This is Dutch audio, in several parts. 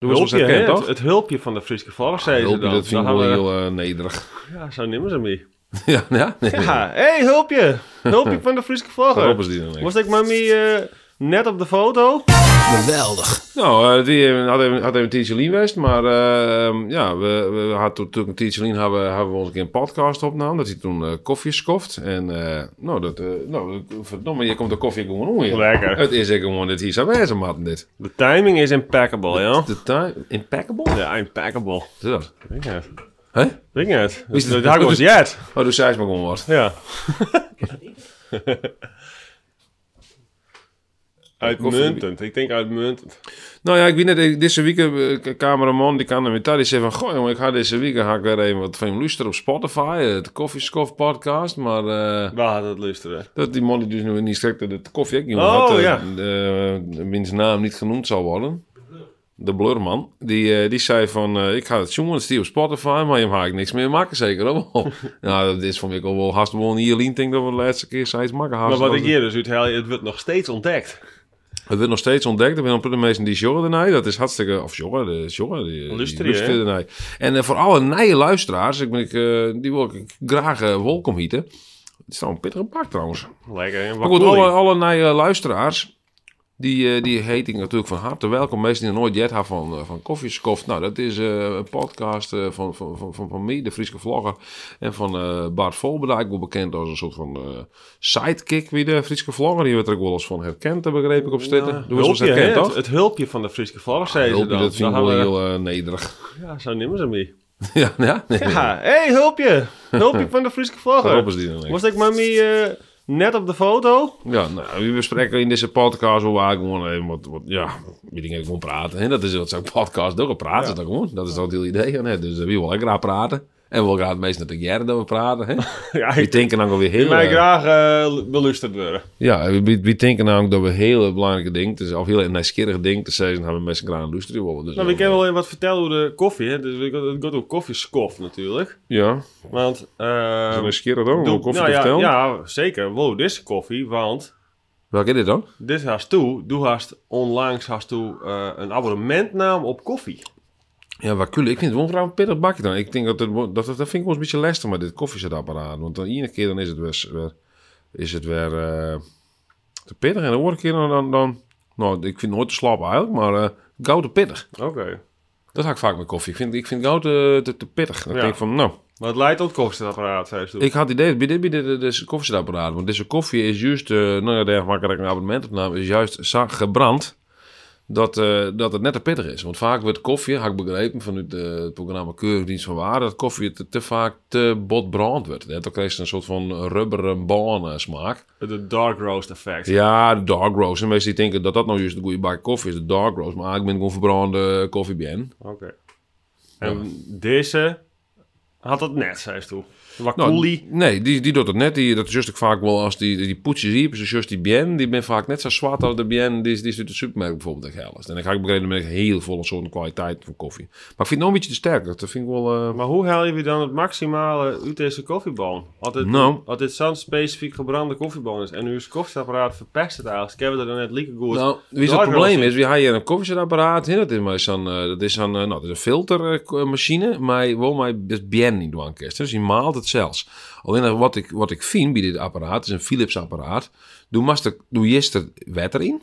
Doe Hulpje, toch? het hulpje van de Friese ze Hulpje, dan. dat vind ik wel heel eh, nederig. Ja, zo nemen ze mee. ja, ja? Nee. Ja, hé, hey, hulpje. Hulpje van de Friese dan? Was ik maar mee eh, net op de foto? Geweldig. Nou, eh, die eh, had even, had even een lean geweest, maar ehm, ja, we, we hadden toen natuurlijk een lean hebben, hebben we ons een keer een podcast opgenomen. Dat hij toen eh, koffie skoft. En eh, nou, dat, eh, nou, verdomme, je komt de koffie gewoon om hier. Lekker. Het is echt gewoon dit hier zo wezen, matten dit. De timing is impeccable, ja. De time, impeccable? Ja, impeccable. Wat is dat? Weet je het? Hè? Het? Wie is Dat dat? dat was jet. Oh, dus zij is maar gewoon wat. Ja. Uitmuntend. Ik denk uitmuntend. Nou ja, ik weet net, deze week, eh, cameraman, die kan er met die zei van, goh jongen, ik ga deze week ga ik weer even wat van hem luisteren op Spotify, eh, de Coffee Scoff podcast, maar eh, Waar had het luisteren? dat die man die dus nu niet strikt de koffie ik Oh, had, eh, ja. de, wiens naam niet genoemd zal worden. De Blurman, die, eh, die zei van, eh, ik ga het jongen, het op Spotify, maar je mag ik niks meer maken, zeker wel. nou, dat is voor mij ook wel haast wel hier lien, denk dat we de laatste keer zei maken Maar wat ik hier dus uithaal, het wordt nog steeds ontdekt. Het wordt nog steeds ontdekt. Er zijn een paar mensen die joggen ernaar. Dat is hartstikke... Of joggen, de joggen. Die, ernaar. En eh, voor alle nieuwe luisteraars, ik ben, ik, eh, die wil ik graag uh, welkom heten. Het is nou een pittige bak trouwens. Lekker, goed, alle, alle nieuwe luisteraars, die, eh, die heet ik natuurlijk van harte welkom. Mensen die nog nooit jet hebben van, eh, van Koffieskoft. Nou, dat is eh, een podcast eh, van, van, van, van, mij, de Friese vlogger. En van eh, Bart Volberdijk, wel bekend als een soort van eh, sidekick wie de Friese vlogger. Die werd er ook wel eens van herkend, heb begreep ik op stitten. Het, het hulpje van de Friese volk, zei ze dan. dat vind ik wel heel eh, nederig. Ja, zo nemen ze mee. ja, ja? Nee. Ja, hé, hey, hulpje. Hulpje van de Friese dan? Was ik maar mee eh, net op de foto? Ja, nou, we bespreken in deze podcast wel waar gewoon even wat, wat ja, wie dingen gewoon praten. En dat is wat zo'n podcast ook, praten Ja. dat gewoon. Dat is ook het idee. Hè? Dus we willen graag praten. En we graag meestal dat jaren dat we praten. Hè? Ja, We ik denken dan weer heel... mij graag eh, beluisterd worden. ja, we, we denken namelijk dat we hele belangrijke dingen, dus, of heel nieuwsgierige dingen te zeggen, hebben we mensen graag luisteren willen. Dus Nou, we dan, kunnen wel even wat vertellen over de koffie. Hè? Dus het gaat- het over koffieskof natuurlijk. Ja, Want... is eh dat nieuwsgierig dan? Om koffie nou te ja, vertellen? ja, zeker. Wow, dit is koffie, want Welke is dit dan? dit haast toe. Doe haast onlangs haast toe eh, een abonnementnaam op koffie. Ja, wat cool. Ik vind het wel een pittig bakje dan. Ik denk dat het, dat, dat, dat vind ik wel een beetje lastig met dit koffiezetapparaat. Want dan ene keer dan is het weer, weer- is het weer eh, te pittig. En de andere keer dan, dan, dan nou, ik vind het nooit te slap eigenlijk, maar eh gauw te pittig. Oké. Dat ga ik vaak met koffie. Ik vind, ik vind gauw te, te, te pittig. Dan Ja. denk ik van, nou, Maar het leidt tot het koffiezetapparaat, zei ze ik had het idee bij dit, bij dit, dit, dit koffiezetapparaat. Want deze koffie is juist, eh nou ja, daar maak ik een abonnement op naam, is juist gebrand. Dat, eh, dat het net te pittig is. Want vaak wordt koffie, had ik begrepen vanuit eh, het programma Keurdienst van Waarde, dat koffie te, te vaak te botbrand wordt. Hè, Dan krijg je een soort van rubberen baan smaak. De dark roast effect. Ja, de dark roast. En mensen die denken dat dat nou juist de goede bak koffie is, de dark roast. Maar ik ben gewoon verbrande koffie ben. Oké. En deze had dat net, zei ze toen. Wat Nou, coolie. Nee, die, die doet het net. Die, dat is juist ook vaak wel als die, die poetsjes hier, dus juist die bien, die ben vaak net zo zwart als de bien die, die is uit de supermarkt bijvoorbeeld echt hel is. En dan ga ik begrepen met heel volle soorten kwaliteit van koffie. Maar ik vind het nog een beetje te sterk. Dat vind ik wel... eh, Maar hoe haal je dan het maximale uit deze koffiebon? Als dit, Nou. als dit zo'n specifiek gebrande koffiebon is en het koffiezetapparaat verpest het eigenlijk. Ik heb er dan net lieke goed. Nou, wie is het probleem is, we hebben hier een koffiezetapparaat in. Dat is maar zo'n, eh, dat is zo'n, eh, nou, dat is een filtermachine, maar wel maar dus bien niet doen kan. Dus die maalt het zelfs. Alleen wat ik, wat ik vind bij dit apparaat, is een Philips apparaat. Doe, master, doe eerst er water in.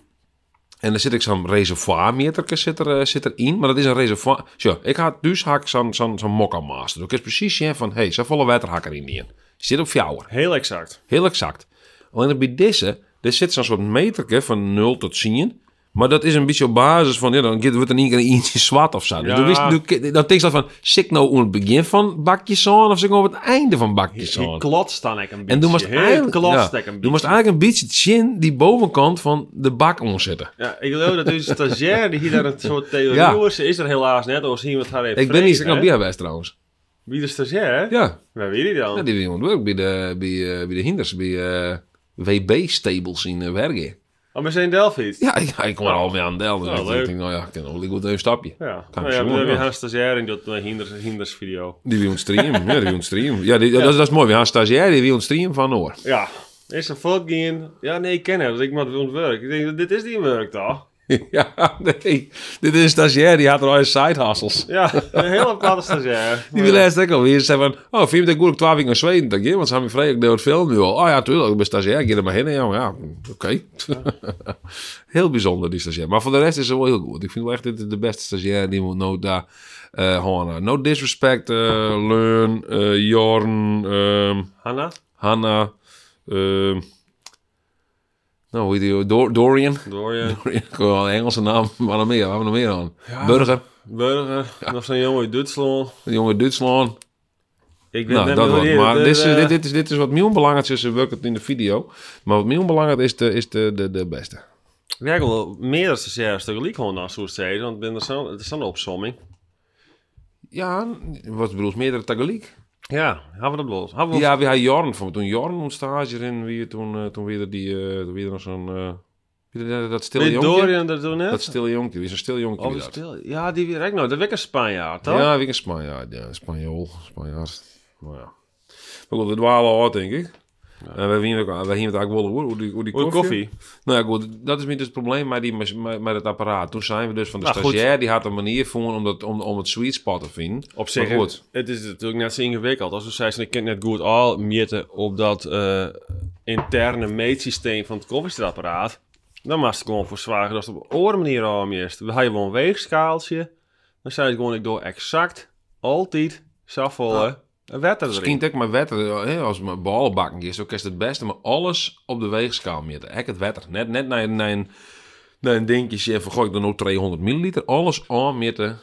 En dan zit ik zo'n reservoirmeter zit er, eh, zit erin, maar dat is een reservoir. Zo, ik had dus haak zo'n zo'n zo'n mokka master. Ik is precies zien van, hey, zo volle water haak erin in. Zit op fjouwer. Heel exact. Heel exact. Alleen bij deze, er zit zo'n soort meterke van 0 tot 10. Maar dat is een beetje op basis van, ja, dan wordt er niet een eentje zwart of zo. Dus dan, wist, dan, dan denk je dat van, zit nou aan het begin van bakjes aan of zit ik nou op het einde van bakjes Je aan? klotst dan ik een beetje. En toen moest eigenlijk, ja, ik een toen moest beetje. eigenlijk een beetje chin die bovenkant van de bak omzetten. Ja, ik geloof dat deze stagiair die hier daar een soort theorie is, is er helaas net als zien wat haar heeft Ik ben niet bij geweest trouwens. Wie de stagiair? Ja, Waar weet je dan? ja die wil iemand werk bij de, bij, eh, bij de hinders, bij eh, WB-stables in uh, Wergen. Oh, we zijn in Delft. Ja, ik, ik kom er al mee aan Del. Dus Oh, ik denk, nou ja, ik kan wel even een stapje. Ja, Kan nou ja, we hebben een stagiair in dat uh, hinders, hinders video. Die wil ons streamen. ja, die wil ons streamen. Ja, die, Dat, is- dat is mooi. We gaan een stagiair, die wil ons streamen van Noor. Ja, is volk in? Ja, nee, ik ken hem, dus ik moet ontwerk. Ik denk, dit is die werk toch? ja, nee. Dit is een stagiair, die had er al side hustles. Ja, een hele aparte stagiair. Die wil eerst ook alweer zeggen van, oh, vind je het goed ik twaalf weken in Zweden? Dan want ze hebben me vrij, ik deel het film nu al. Oh ja, tuurlijk, ik ben stagiair, ik ga er maar heen. Ja, ja oké. heel bijzonder, die stagiair. Maar voor de rest is ze wel heel goed. Ik vind wel echt dit de beste stagiair die moet nooit daar uh, no disrespect, uh, Leun, uh, Jorn, um, Hanna? Hanna, uh, nou, hoe heet die? Dor Dorian. Dorian. Dorian. Gewoon een Engelse naam. Maar nog meer. Waar hebben we nog meer aan? Burger. Burger. Nog zo'n jongen uit Duitsland. Een jongen uit Duitsland. Ik weet Nou, dat die- Maar de- dit is, de- dit, dit is, dit is wat meer belangrijk is. We werken het in de video. Maar wat meer belangrijk is de, is de, de, de beste. Ja, ik wil meer stagiairs tegelijk gewoon naar zo'n steden, want het is dan een opsomming. Ja, wat bedoel je? Meerdere tegelijk? Ja, hebben we dat los? Hebben we Ja, we hadden Jorn van. Toen Jorn een stage in, wie toen, eh, toen weer die, eh toen weer nog zo'n, wie dat- dat stille jonkje. Dorian dat toen net? Dat stille jonkje, wie is een stil jonkje. Oh, dat dat. stil. Ja, die weer ik nou. Dat ik een Spanjaard, toch? Ja, wie een Spanjaard, ja, Spanjool, Spanjaard. Maar ja. Maar goed, we dwalen uit, denk ik. We zien het we zien het eigenlijk wel hoe, hoe die, hoe die koffie. koffie. Nou ja, goed, dat is niet het probleem met, die, met, met het apparaat. Toen zijn we dus van de Nou, goed. stagiair, die had een manier voor om, dat, om, om het sweet spot te vinden. Op zich, Maar goed. het is natuurlijk net zo ingewikkeld. Als we zeiden, ik ken net goed al meten op dat eh, interne meetsysteem van het koffiezetapparaat. Dan mag je gewoon voor dat het op een andere manier aan is. We hebben wel een weegskaaltje. Dan zei je gewoon, ik doe exact, altijd, zoveel wetter Misschien erin. ook maar wetter, als mijn ballenbakken is, ook is het beste, maar alles op de weegschaal meten. Hek het wetter. Net, net naar, een- naar, een, naar een dingetje van, ik doe nog 200 milliliter. Alles aanmeten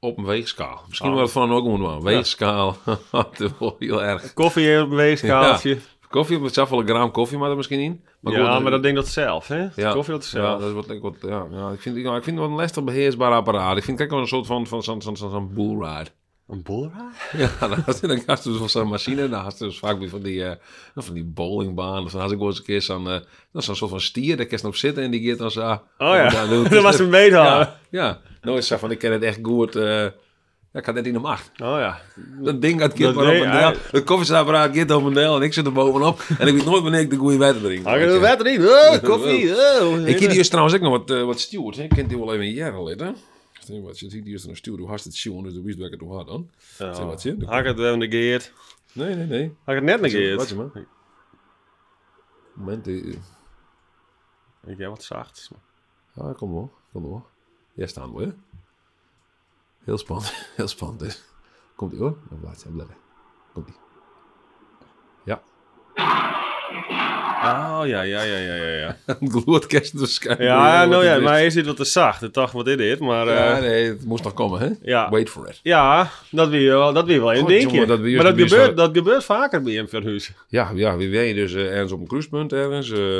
op een weegschaal. Misschien Oh. wel van ook moeten doen. Weegschaal, dat is wel heel erg. Koffie op een weegskaaltje. Koffie, met zoveel gram koffie maar er misschien in. Ja, goed, maar dat ding dat zelf, hè? ja, Koffie dat zelf. Ja, dat is wat ik wat. Ja, ja, ik vind, ja, ik vind het wel een lastig beheersbaar apparaat. Ik vind het ook wel een soort van, van zo'n zo'n zo'n bullride. Een boelraad? Ja, dan had je dan had dus wel zo'n machine. Dan had dus vaak weer van die, eh, van die bowlingbaan. Of dan had ik wel eens een keer zo'n, eh, zo'n soort van stier. Daar je op zitten en die gaat dan zo. Oh ja, dan dat was dus- een meedoen. Ja. Nou is zo van, ik ken het echt goed. eh, ja, ik had net in de macht. Oh ja. Dat ding gaat kind maar op een deel. Het koffiezetapparaat gaat op een deel en ik zit er bovenop. En ik weet nooit wanneer ik de goede water drink. Hang er wetter in. Oh, koffie. Oh. Ik heb hier trouwens ook nog wat, wat steward. Ik kent die wel even een jaar geleden. Wat, je ziet hier is een steward. Hoe hast het zien? Dus de wist welke het had dan. Zeg wat je. Had ik het wel negeerd? Nee, nee, nee. Had ik het net Wat negeerd? je man. Moment. eh, Ik heb wat zacht. Ja, kom door. Kom door. Jij staan we. Heel spannend. Heel spannend. Komt ie hoor. Hij bladeren. Komt ie. Ja. Oh ja, ja, ja, ja, ja. Ja, Een gloedkerst dus ja nou ja, het maar hij zit wat te zacht. Ik dacht wat dit is, maar... is. eh, Ja, nee, het moest nog komen, hè? ja. Wait for it. Ja, dat wil je wel, dat wil je wel in denk je. dat maar dat dat gebeurt, dat gebeurt vaker bij hem Verhuis. Ja, ja, wie weet je dus eh, ergens op een cruisepunt, ergens, eh,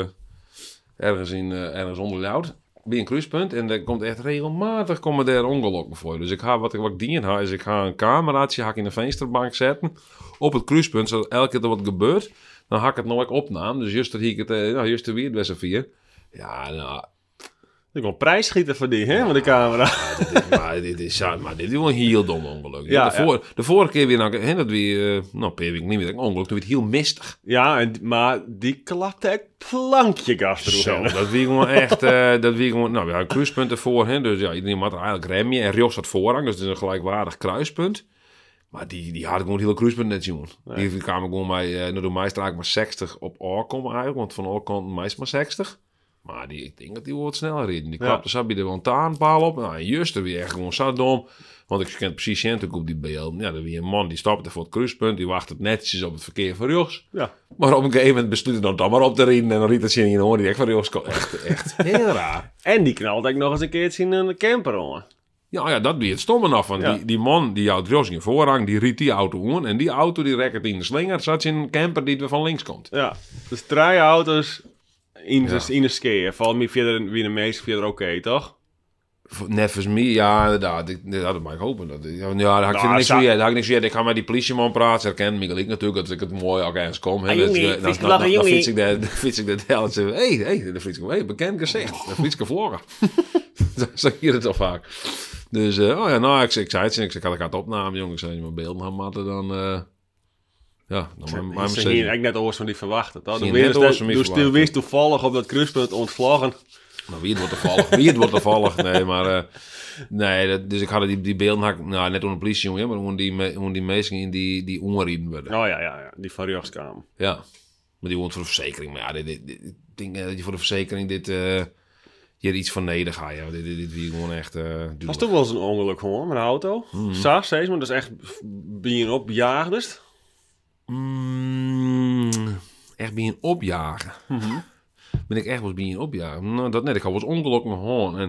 ergens, in, ergens onder Loud, bij een cruisepunt. En er komt echt regelmatig komen daar ongelukken voor. Dus ik ga, wat ik, wat ik dien ga, is ik ga een cameraatje ga ik in de vensterbank zetten op het cruisepunt, zodat elke keer er wat gebeurt, dan ga ik het opnamen. Dus juist dat hier het, eh, nou, weer best vier. Ja, nou, Ik wil prijsschieten voor die, hè, met de camera. dit, maar, dit is, ja, maar dit is wel een heel dom ongeluk. Ja, de, voor, de vorige keer weer, nou, hè, dat weer, eh, nou, paar weken niet meer, een ongeluk, toen werd het heel mistig. Ja, en, maar die klapte echt plankje gas Zo, dat wie gewoon echt, eh, dat wie gewoon, nou ja, kruispunten voor, hè, dus ja, iedereen had eigenlijk remje en Rios had voorrang, dus het is een gelijkwaardig kruispunt. Maar die, die had ik gewoon het hele kruispunt net zien. Die, die kwamen gewoon mij, eh nou door mij straak maar 60 op aankomen eigenlijk, want van kanten meest maar 60. Maar die, ik denk dat die wordt sneller reden. Die Ja. klapte zo bij de lantaarnpaal op. Nou, en juist er weer echt gewoon zo dom. Want ik ken precies natuurlijk op die beeld. Ja, dan weer een man die stapte voor het kruispunt. Die wachtte netjes op het verkeer van Rios. Ja. Maar op een gegeven moment besloot hij dan, maar op te rijden. En dan riet zien in hoor. Die echt van Rios. Echt, echt heel raar. En die knalt ook nog eens een keertje in een camper aan. Ja, ja, dat wie het stomme nog van. Ja. Die, die man die Rios in voorrang. Die riet die auto aan. En die auto die rekkert in de slinger. Zat in een camper die van links komt. Ja, dus drie auto's in, Ja. de in de skeer. Valt me verder wie de meeste verder oké, toch? Nevens me, ja, inderdaad. Ik, dat mag ik hopen. Dat, ja, ja, daar had ik Nou, niks. Daar had ik niks. Ik ga met die politieman praten. Ze herkennen me gelijk natuurlijk dat ik het mooi ook eens kom. hè. Eh, dan- dan- dan- Dan fiets ik dan fiets ik hel hey, bekend gezicht. De Frieske vlogger. Zo zeg je het al vaak. Dus, eh, oh ja, nou, ik, ik zei het, ik zei, ik had het opname, jongen. Ik zei, mijn beelden gaan matten, dan, eh, ja, dan maar, maar Ze hier eigenlijk net oors van die verwachten, toch? Net oors van die dus toen wist toevallig op dat kruispunt ontvloggen. Nou, wie het wordt toevallig, wie het wordt toevallig. Nee, maar... eh, nee, dat, dus ik had die, die beelden, had nou, net onder de politie, jongen, maar hoe die, die mensen in die, die onrieden werden. Oh ja, ja, ja. Die van. Ja, maar die woont voor de verzekering. Maar ja, dit, dit, dit- ik denk dat je voor de verzekering dit... eh iets van neder ga je. Dit, dit, dit wie gewoon echt... eh duur. Was toch wel eens een ongeluk gewoon met een auto? Mhm. Sa, steeds, maar dat is echt ben je. Mm, echt bij een opjagen. Ben ik echt wel eens bij een opjagen? Nou, dat net. Ik had wel eens ongeluk met gewoon. En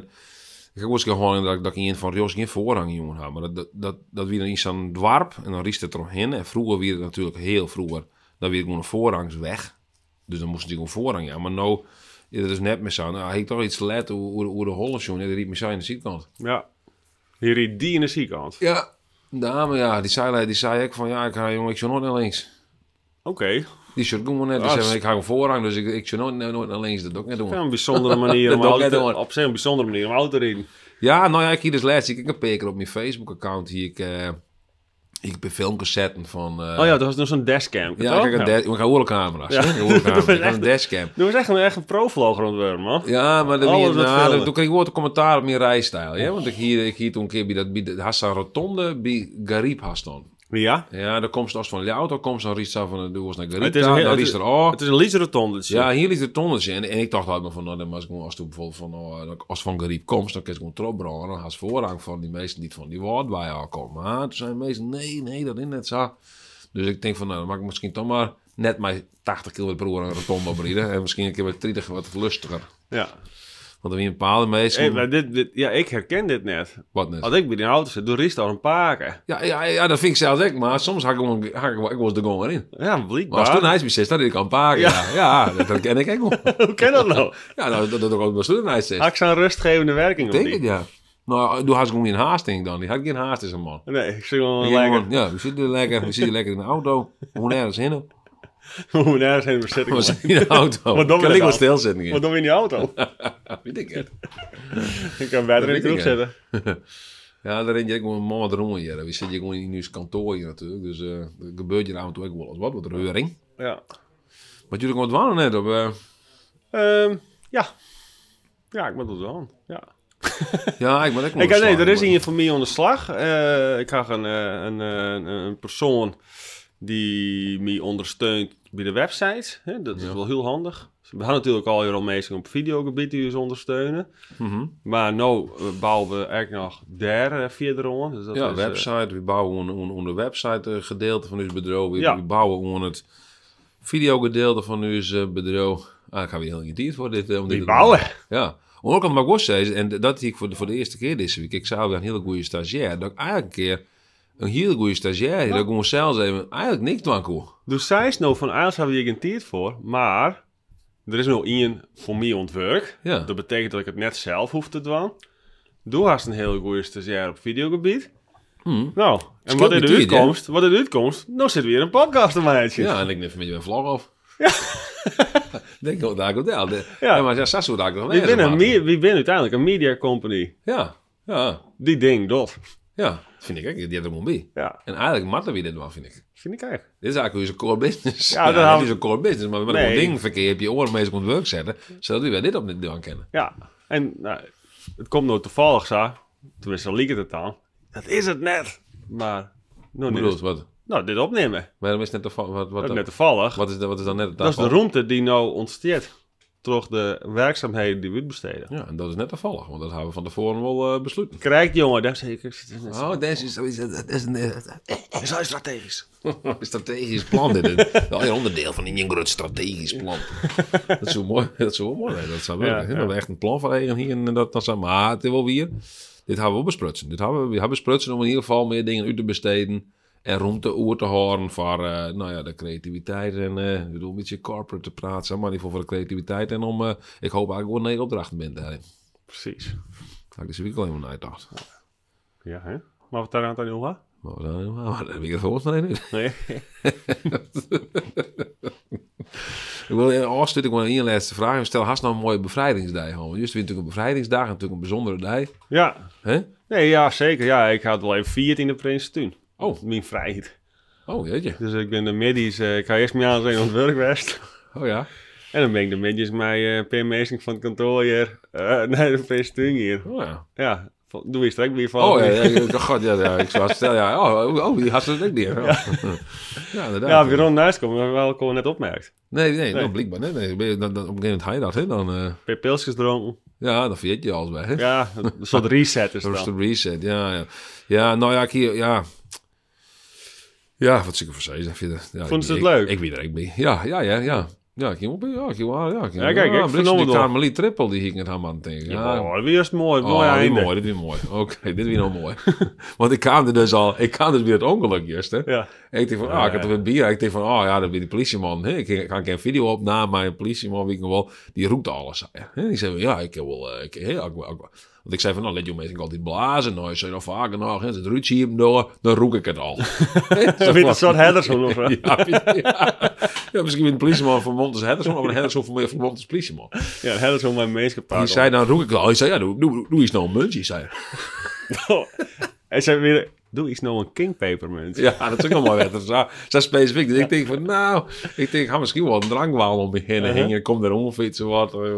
ik had wel eens gewoon dat, ik- dat ik in van Ros geen voorrang jongen had. Maar dat, dat, dat, dat weer dan iets aan dwarp. En dan riest het eromheen. En vroeger weer het natuurlijk heel vroeger. Dan weer gewoon een voorrangs weg. Dus dan moest ik gewoon voorrang. Ja, maar nou... Ja, dat is net meer zo. Nou, ik toch iets let hoe, hoe, hoe de jongen. Ja, die riep me zo aan de zijkant. Ja. Hier riet die in de ziekenkant. Ja. Dame, ja. Die zei, die zei ik van... Ja, ik ga jongen, ik zou nooit naar links. Oké. Die shirt gewoon net. Die Ah, zei, s- ik ga voorrang, dus ik, ik zou nooit, nooit naar links. Dat doe ik net doen. Ja, een bijzondere manier om Dat auto, op zich een bijzondere manier om auto te rijden. Ja, nou ja, ik hier dus laatst. Ik heb een paar keer op mijn Facebook-account hier. Ik, eh ik heb filmpjes zetten van. eh, oh ja, dat was nog zo'n dashcam. ja, toch? ik heb een ja. da- ik ga oorlog camera's. Ja. hè, ik een dashcam. Dat was echt een, echt een pro-vlogger ontwerpen, man. Ja, maar dan, weer, filmen. dan, toen kreeg ik woord een commentaar op mijn rijstijl. Ja? Want ik hier, ik hier toen een keer bij dat bij de Hassan Rotonde bij Garib Haston. Ja. Ja, dan komt als van de auto, komt dan ze van de naar Garib. Het is een dan het er oh. Het is een. Ja, hier ligt de tonnetje. En, en ik dacht altijd maar van, nou, dan ik gewoon, als toen bijvoorbeeld van, oh, als van Gariep komst, dan kun je gewoon terugbrengen. Dan gaat ze voorrang van die meesten niet van die woord bij jou komen. Maar toen zijn meesten, nee, nee, dat is net zo. Dus ik denk van, nou, dan mag ik misschien toch maar net mijn 80 km per uur een rotonde oprijden. En misschien een keer met 30 wat lustiger. ja. Want er weer een bepaalde meesten. Hey, maar dit, dit, ja, ik herken dit net. wat net? Als ik bij die auto zit, door al een paken. Ja, ja, ja, dat vind ik zelfs ik. Maar soms ga ik gewoon, ga ik, ik was er gewoon in. Ja, Maar als toen blijkbaar. hij is zit, dat ik kan paken. Ja, ja, dat herken ik ook wel. Hoe ken dat nou? Ja, dat doe ik ook als toen hij zit. Had ik zo'n rustgevende werking Ik denk het, ja. Nou, doe haast gewoon geen haast, denk ik dan. Die had geen haast, is een man. Nee, ik zie gewoon lekker. gewoon, ja, we zitten lekker, we zitten lekker in de auto. Hoe nergens heen. Hoe nergens heen we zitten. We in de auto. Wat we kan ik dan? wel stilzitten hier. Wat doen we in die auto? Weet ik het. ik kan verder in de ik, kroeg ja. zitten. Ja, daar ren je gewoon wat rommel hier. We zitten gewoon in ons kantoor hier natuurlijk. Dus eh er gebeurt hier af en toe ook wel eens wat. Wat reuring. Ja. Maar jullie wat waren net op... eh, Ehm, ja. Ja, ik ben het wel. Ja. ja, ik ben ook wel Ik, nee, er is hier van mij onder slag. Eh, ik had een, een, een, een persoon die me ondersteunt bij de website. Hè? Dat is Ja. wel heel handig. We gaan natuurlijk al hier al mensen op videogebied die ons ondersteunen. Mhm. Maar nu eh, bouwen we eigenlijk nog daar verder aan. Dus dat Ja, is, eh, website. We bouwen onder, onder website eh, gedeelte van ons bedrijf. We, Ja. we bouwen onder het videogedeelte van ons bedrijf. Ah, ik ga weer heel geïnteresseerd voor dit. om dit doen. bouwen. Ja, ook aan het maar zeggen, en dat zie ik voor de, voor de eerste keer deze week. Ik zou weer een hele goede stagiair. Dat ik eigenlijk een keer een hele goede stagiair. Dat gewoon zelfs even eigenlijk niks doen kon. Dus zij is nou van eigenlijk hebben we geen tijd voor. Maar er is nog één voor mij ontwerp. Ja. Dat betekent dat ik het net zelf hoef te doen. Doe haast een hele goede stagiair op videogebied. Hm. Nou, en wat is de uitkomst? Wat is de uitkomst? Nou zit weer een podcast. Ja, en ik neem een beetje een vlog af. Ja. Denk ik, daar komt wel. Ja. Maar ja, Sasso daar me- wie ben uiteindelijk een media company? Ja, ja, Die ding, dat. Ja. Dat vind ik ook. Die hebben er bij. Ja, En eigenlijk matten we dit wel, vind ik. vind ik eigenlijk. Dit is eigenlijk onze core business. Ja, dat is een core business. Maar met Nee. een ding verkeer heb je oren mee kon werk zetten. Zodat we dit op dit doen kennen. Ja, en nou, het komt nou toevallig zo. Tenminste, liep het het aan. Dat is het net. Maar, nou, bedoel wat? nou dit opnemen. Maar dat is net toevallig. Wat, wat, dan- net toevallig. wat, is, de- wat is dan net het Dat is de ruimte die nou ontsteert. De werkzaamheden die we uitbesteden. Ja, en dat is net toevallig, want dat hebben we van tevoren wel eh besloten. Krijg jongen, daar ik. Oh, deze is, is, is, is een Dat is heel strategisch. een strategisch plan. Dit is wel een onderdeel van een groot strategisch plan. dat is zo mooi. Dat is zo mooi. hè. Dat zou wel. Ja, ja. Dat we echt een plan van eigen hier en dat dan zijn. Maar het is wel weer. Dit hebben we wel besprutsen. Dit hebben we, we hebben besprutsen om in ieder geval meer dingen uit te besteden. En ruimte oer te horen voor eh, nou ja, de creativiteit. En eh, ik bedoel, een beetje corporate te praten. zeg Maar in ieder geval voor de creativiteit. En om, eh, ik hoop eigenlijk wel negen opdrachten bent daarin. Precies. Had ik deze week alleen maar nagedacht. Ja, hè? Maar wat daar aan het aan? Maar we zijn maar dat heb ik er volgens mij nu. Nee. Ik wil afsluiten ik wil een laatste vraag. Stel, hast nou een mooie bevrijdingsdag. gewoon. Juist weer natuurlijk een bevrijdingsdag. en Natuurlijk een bijzondere dag. Ja. Hè? Nee, ja, zeker. Ja, ik had wel even vierd in de Prins toen. Oh. Mijn vrijheid. Oh, jeetje. Dus ik ben de middies. eh, ik ga eerst mee aan zijn ontwerp geweest. Oh ja. En dan ben ik de midjes met uh, van het kantoor hier uh, naar de hier. Oh ja. Ja, doe je strek weer van. Oh ja, ja, god, ja, ja, ik zou stellen, ja. Oh, oh, oh, die had ze het ook niet. Ja, ja inderdaad. Ja, weer naast komen, maar wel gewoon net opmerkt. Nee, nee, Nee. Nou, blijkbaar nee, nee. Ben je- Dan, dan, op een gegeven moment ga je dat, hè. Dan, eh, Per pilsjes dronken. ja, dan vergeet je alles bij, hè. Ja, een soort reset is Dat dan. de reset, ja, ja. Ja, nou ja, ik hier, ja. Ja, wat ik ervoor? Ik vind het- Ja, Vond ik- ze het ik- leuk? Ik weet er ik ben. Ja, ja, ja, ja. Ja, ik ging op, ja, ik ging ja. Ik ging, Ja, kijk, ik ja, vernam het die. Carmelie Triple, die ging het aan aan denken. Ja, Ja, oh, weer is het mooi, Oh, mooi dit mooi, dit is mooi. Oké, dit is weer nou mooi. Want ik kwam er dus al, ik kwam dus weer het ongeluk juist, hè. Ja, En ik denk van, ah, ik had er weer bier. Ik denk van, oh ja, dat ben die politieman. Hè? Ik ik ga geen video op na, maar een politieman, weet ik nog wel, die roept alles. Hè? Die zei, ja, ik heb wel, eh, ik, hè, ik, ik- want ik zei van, nou, let je mensen altijd blazen. Nou, je zei nog vaker nog, hè, het hier door, dan roek ik het al. zo weer een soort Hedderson of zo. ja, ja, ja, misschien een politieman vermomd als Hedderson, of een Hedderson vermomd als politieman. Ja, Hedderson mijn meest Die gepakt. zei, dan roek ik het al. Hij zei, ja, doe, doe, doe eens nou een muntje, zei hij. Hij zei weer, doe iets nou een king papermunt. Ja, dat is ook nog mooi. Dat is zo, zo specifiek. Dus ik denk van, nou, ik denk, ga misschien wel een drankwaal om beginnen. Uh-huh. hingen. Kom er omfietsen wat. eh,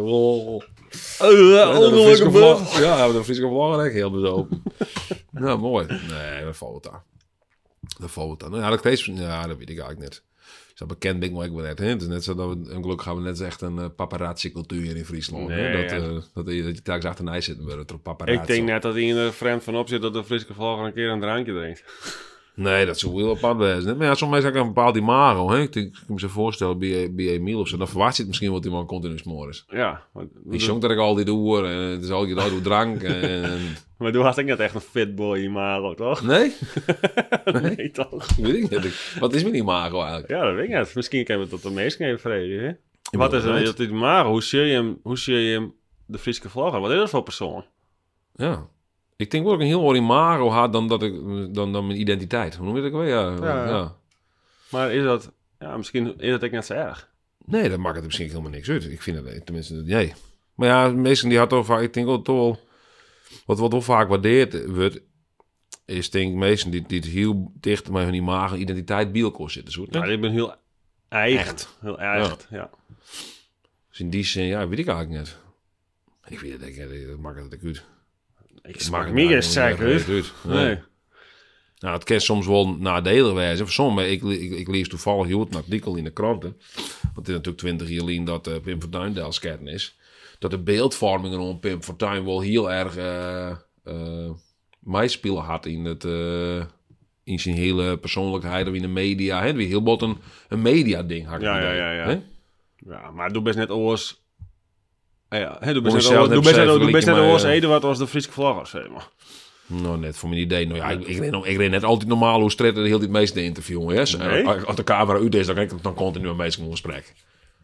Uh, ongelukkige bug. Ja, de Friese vlag echt heel bezopen. nou, mooi. Nee, dat valt het aan. Dat valt het aan. Nou, ja, dat ja, dat weet ik eigenlijk niet. Zo bekend ben ik wel ik wel net. Hè? Het is net zo dat we, en gelukkig gaan we net echt een uh, paparazzi cultuur hier in Friesland. Nee, dat, ja. eh, dat, je, dat je telkens achterna zit met een paparazzi. Ik denk net dat hij er vreemd van op zit dat de Friese vlogger een keer een drankje drinkt. Nee, dat zou heel apart wezen. Maar ja, soms mensen hebben een bepaald imago. Hè? Ik, denk, ik kan me zo voorstellen bij, bij Emiel of zo. Dan verwacht je het misschien wat die man continu smoren. Ja, Die zong dat ik al die door en het is al je door drank. En... maar toen had ik net echt een fitboy imago, toch? Nee? nee, toch? Weet ik niet. Wat is mijn imago eigenlijk? Ja, dat weet ik niet. Misschien kunnen we tot de meest even vrede, hè? Wat is het imago? Hoe zie je hem, hoe zie je hem de Friese vlogger? Wat is dat voor persoon? Ja. Ik denk wel dat ik een heel ander imago had dan, dat ik, dan, dan mijn identiteit. Hoe noem je dat ook weer? Ja, Ja. ja. Maar is dat, ja, misschien is dat ook net zo erg. Nee, dat maakt het misschien helemaal niks uit. Ik vind het tenminste, nee. Maar ja, meesten die had toch vaak, ik denk wel toch wel, wat, wat wel vaak waardeerd wordt, is denk ik meesten die, die het heel dicht met hun imago en identiteit bij elkaar zitten. Zo, Ja, ik ben heel eigen. Echt. Heel echt, ja. Dus in die zin, ja, weet ik eigenlijk niet. Ik weet het, ik, dat maakt het uit. Ik smaak maakt me geen het zak eigenlijk uit. niet uit. Nee. Nee. Nou, het kan soms wel nadelig wezen. Voor sommigen, ik, ik, ik lees toevallig heel een artikel in de kranten. Want het is natuurlijk 20 jaar geleden dat eh, Pim Fortuyn sketten is. Dat de beeldvorming rond Pim Fortuyn wel heel erg eh meespelen had in, het, in zijn hele persoonlijkheid of in de media. Hè? Heel bot een, een media-ding had. ik Ja, het ja, ja, ja. Ja, maar doe best net oors... Ja, hè, doe best vergelijk oors je maar, Eduard als de Friese vlogger, zeg maar. Nou, net voor mijn idee. Nou ja, ik, ik, ik net altijd normaal hoe stretten de hele tijd meeste interviewen. Als de camera uit is, dan kan ik dan continu een mensen in gesprek.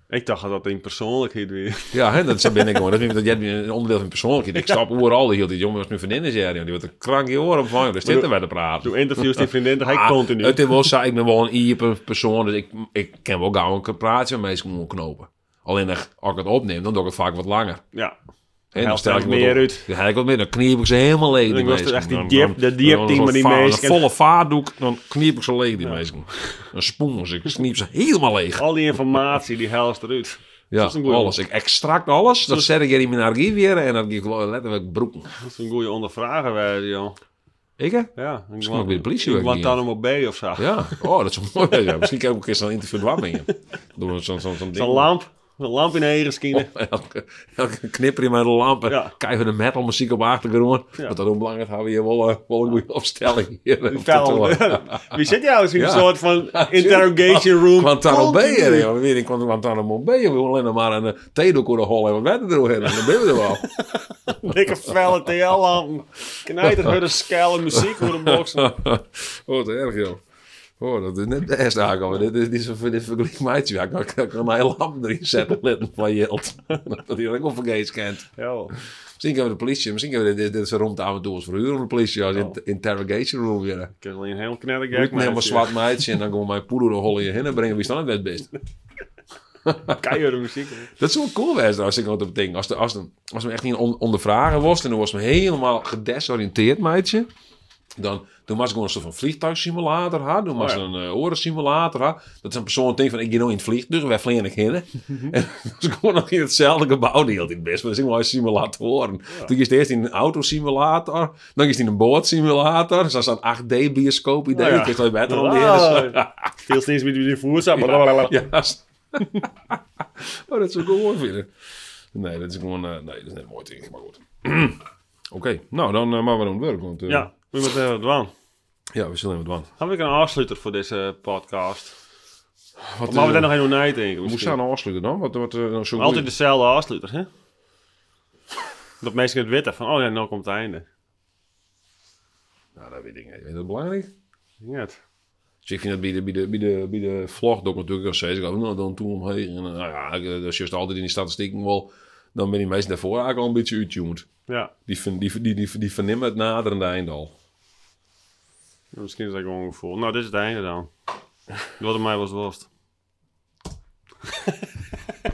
Ik dacht dat dat in persoonlijkheid weer... Ja, hè, dat ben ik gewoon. Dat, dat jij een onderdeel van persoonlijkheid. Ik stap overal de hele tijd. Jongen, was mijn vriendin is hier. Die wordt een krankje oren van. Dus zitten wij te praten. Doe interviews die vriendin, ik Ah, continu. Het is wel zo, ik ben wel een ieper persoon. Dus ik, ik ken wel gauw een praatje met mensen knopen. Alleen als ik het opneem, dan doe ik het vaak wat langer. Ja. Hè, Helft stel ik er meer uit. Dan ik wat meer. Dan kniep ik ze helemaal leeg. Die Dan was het echt die Dan- diep- dan- de dan- dan- met die dan- mensen. Een volle vaatdoek, dan kniep ik ze leeg, die mensen. Een spoen, ik kniep ze helemaal leeg. Al die informatie, die helft eruit. Ja, alles. Ik extract alles. Dat zet ik in mijn archief weer en dan ik letterlijk broeken. Dat is een goede ondervrager, wij, joh. Ik hè? Ja. Ik mag bij de politie Ik Guantanamo Bay of zo. Ja. Oh, dat is mooi. Ja. Misschien kan ik ook eens een interview doen. Doe zo'n zo'n zo'n ding. Zo'n lamp. Een lamp in de herenskine. Elke, elke knipper in mijn lampen. Ja. Krijgen we de metal muziek op de achtergrond. Ja. Want dat ook belangrijk hebben we hier wel, eh, wel een goede opstelling. Hier, de Fel. tour. Wie zit jou in een soort van interrogation room? Guantanamo Bay, joh. We weten Guantanamo Bay. We willen alleen nog maar een theedoek door de hol en wat verder doorheen. Dan ben we er wel. Dikke felle TL-lampen. Knijter, hudde, skellen, muziek voor de boksen. oh, wat erg, joh. Oh, dat is net best aankomen. Dit is, een dit vergelijk meidje. Ja, ik kan, kan een hele lamp erin zetten litten van Jilt. dat hij ook vergeet kent. Ja. Misschien kunnen we de politie, misschien kunnen we dit, dit rond aan toe als verhuren de politie als in, interrogation room weer. Ik heb alleen een heel Ik gek, neem een zwart meidje en dan gaan we mijn poeder de holle heen en brengen wie staan het best. Keiharde muziek. Dat is wel cool als ik op ding. Als, de, als, de, als we echt niet on, ondervragen was en dan was me helemaal gedesoriënteerd meidje. Dan, toen was ik gewoon een soort van vliegtuigsimulator had. Toen was Oh ja. een uh, orensimulator had. Dat is een persoon denkt van ik ga nou in het vliegtuig, wij vliegen heen. en toen gewoon nog in hetzelfde gebouw de hele tijd best. Maar dat is gewoon simulatoren. Toen is het eerst in een autosimulator, dan is het in een bootsimulator. Dus dat is een 8D bioscoop idee. Oh ja. Ik je beter dan Ah, Veel steeds met die voerzaam. Ja. oh, dat zou ik mooi vinden. Nee, dat is gewoon... eh, nee, dat is net mooi tegen, maar goed. Oké, nou dan uh, maar we doen het werk. Want, Ja, we moeten even doen. ja, we zullen even doen. Heb ik een afsluiter voor deze podcast? Wat, maar we daar nog even over nadenken? Hoe zou nou afsluiten dan? Wat, wat, eh, nou, zo Altijd dezelfde afsluiter, hè? Dat mensen het weten van, oh ja, nou komt het einde. Nou, dat weet ik niet. Is dat belangrijk? Ja, het. Dus ik vind dat bij de, bij de, bij de, bij de vlogdok natuurlijk al steeds. Ik nou, dan toen omheen. En, nou ja, eh, dat is juist altijd in die statistieken wel. Dan ben die meestal daarvoor eigenlijk al een beetje uittuned. Ja, Die, die, die, die, die vernemen het naderende einde al. Misschien is dat gewoon een gevoel. Nou, dit is het einde dan. Wat mij was worst.